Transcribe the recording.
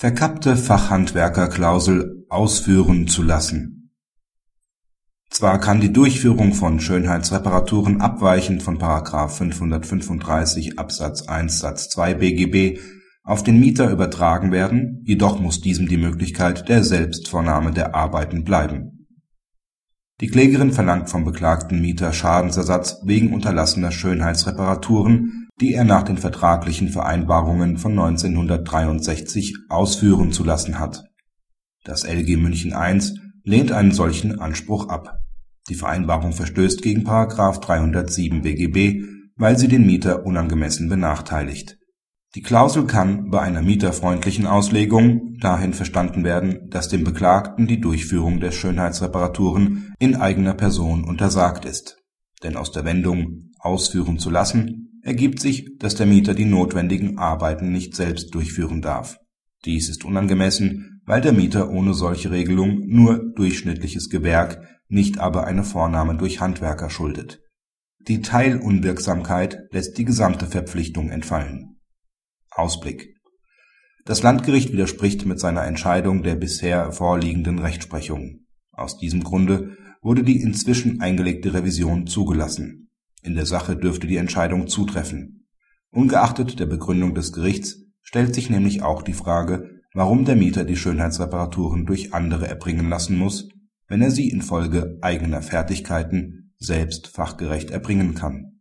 Verkappte Fachhandwerkerklausel ausführen zu lassen Zwar kann die Durchführung von Schönheitsreparaturen abweichend von § 535 Absatz 1 Satz 2 BGB auf den Mieter übertragen werden, jedoch muss diesem die Möglichkeit der Selbstvornahme der Arbeiten bleiben. Die Klägerin verlangt vom beklagten Mieter Schadensersatz wegen unterlassener Schönheitsreparaturen die er nach den vertraglichen Vereinbarungen von 1963 ausführen zu lassen hat. Das LG München I lehnt einen solchen Anspruch ab. Die Vereinbarung verstößt gegen § 307 BGB, weil sie den Mieter unangemessen benachteiligt. Die Klausel kann bei einer mieterfreundlichen Auslegung dahin verstanden werden, dass dem Beklagten die Durchführung der Schönheitsreparaturen in eigener Person untersagt ist. Denn aus der Wendung ausführen zu lassen ergibt sich, dass der Mieter die notwendigen Arbeiten nicht selbst durchführen darf. Dies ist unangemessen, weil der Mieter ohne solche Regelung nur durchschnittliches Gewerk, nicht aber eine Vornahme durch Handwerker schuldet. Die Teilunwirksamkeit lässt die gesamte Verpflichtung entfallen. Ausblick Das Landgericht widerspricht mit seiner Entscheidung der bisher vorliegenden Rechtsprechung. Aus diesem Grunde wurde die inzwischen eingelegte Revision zugelassen in der Sache dürfte die Entscheidung zutreffen. Ungeachtet der Begründung des Gerichts stellt sich nämlich auch die Frage, warum der Mieter die Schönheitsreparaturen durch andere erbringen lassen muss, wenn er sie infolge eigener Fertigkeiten selbst fachgerecht erbringen kann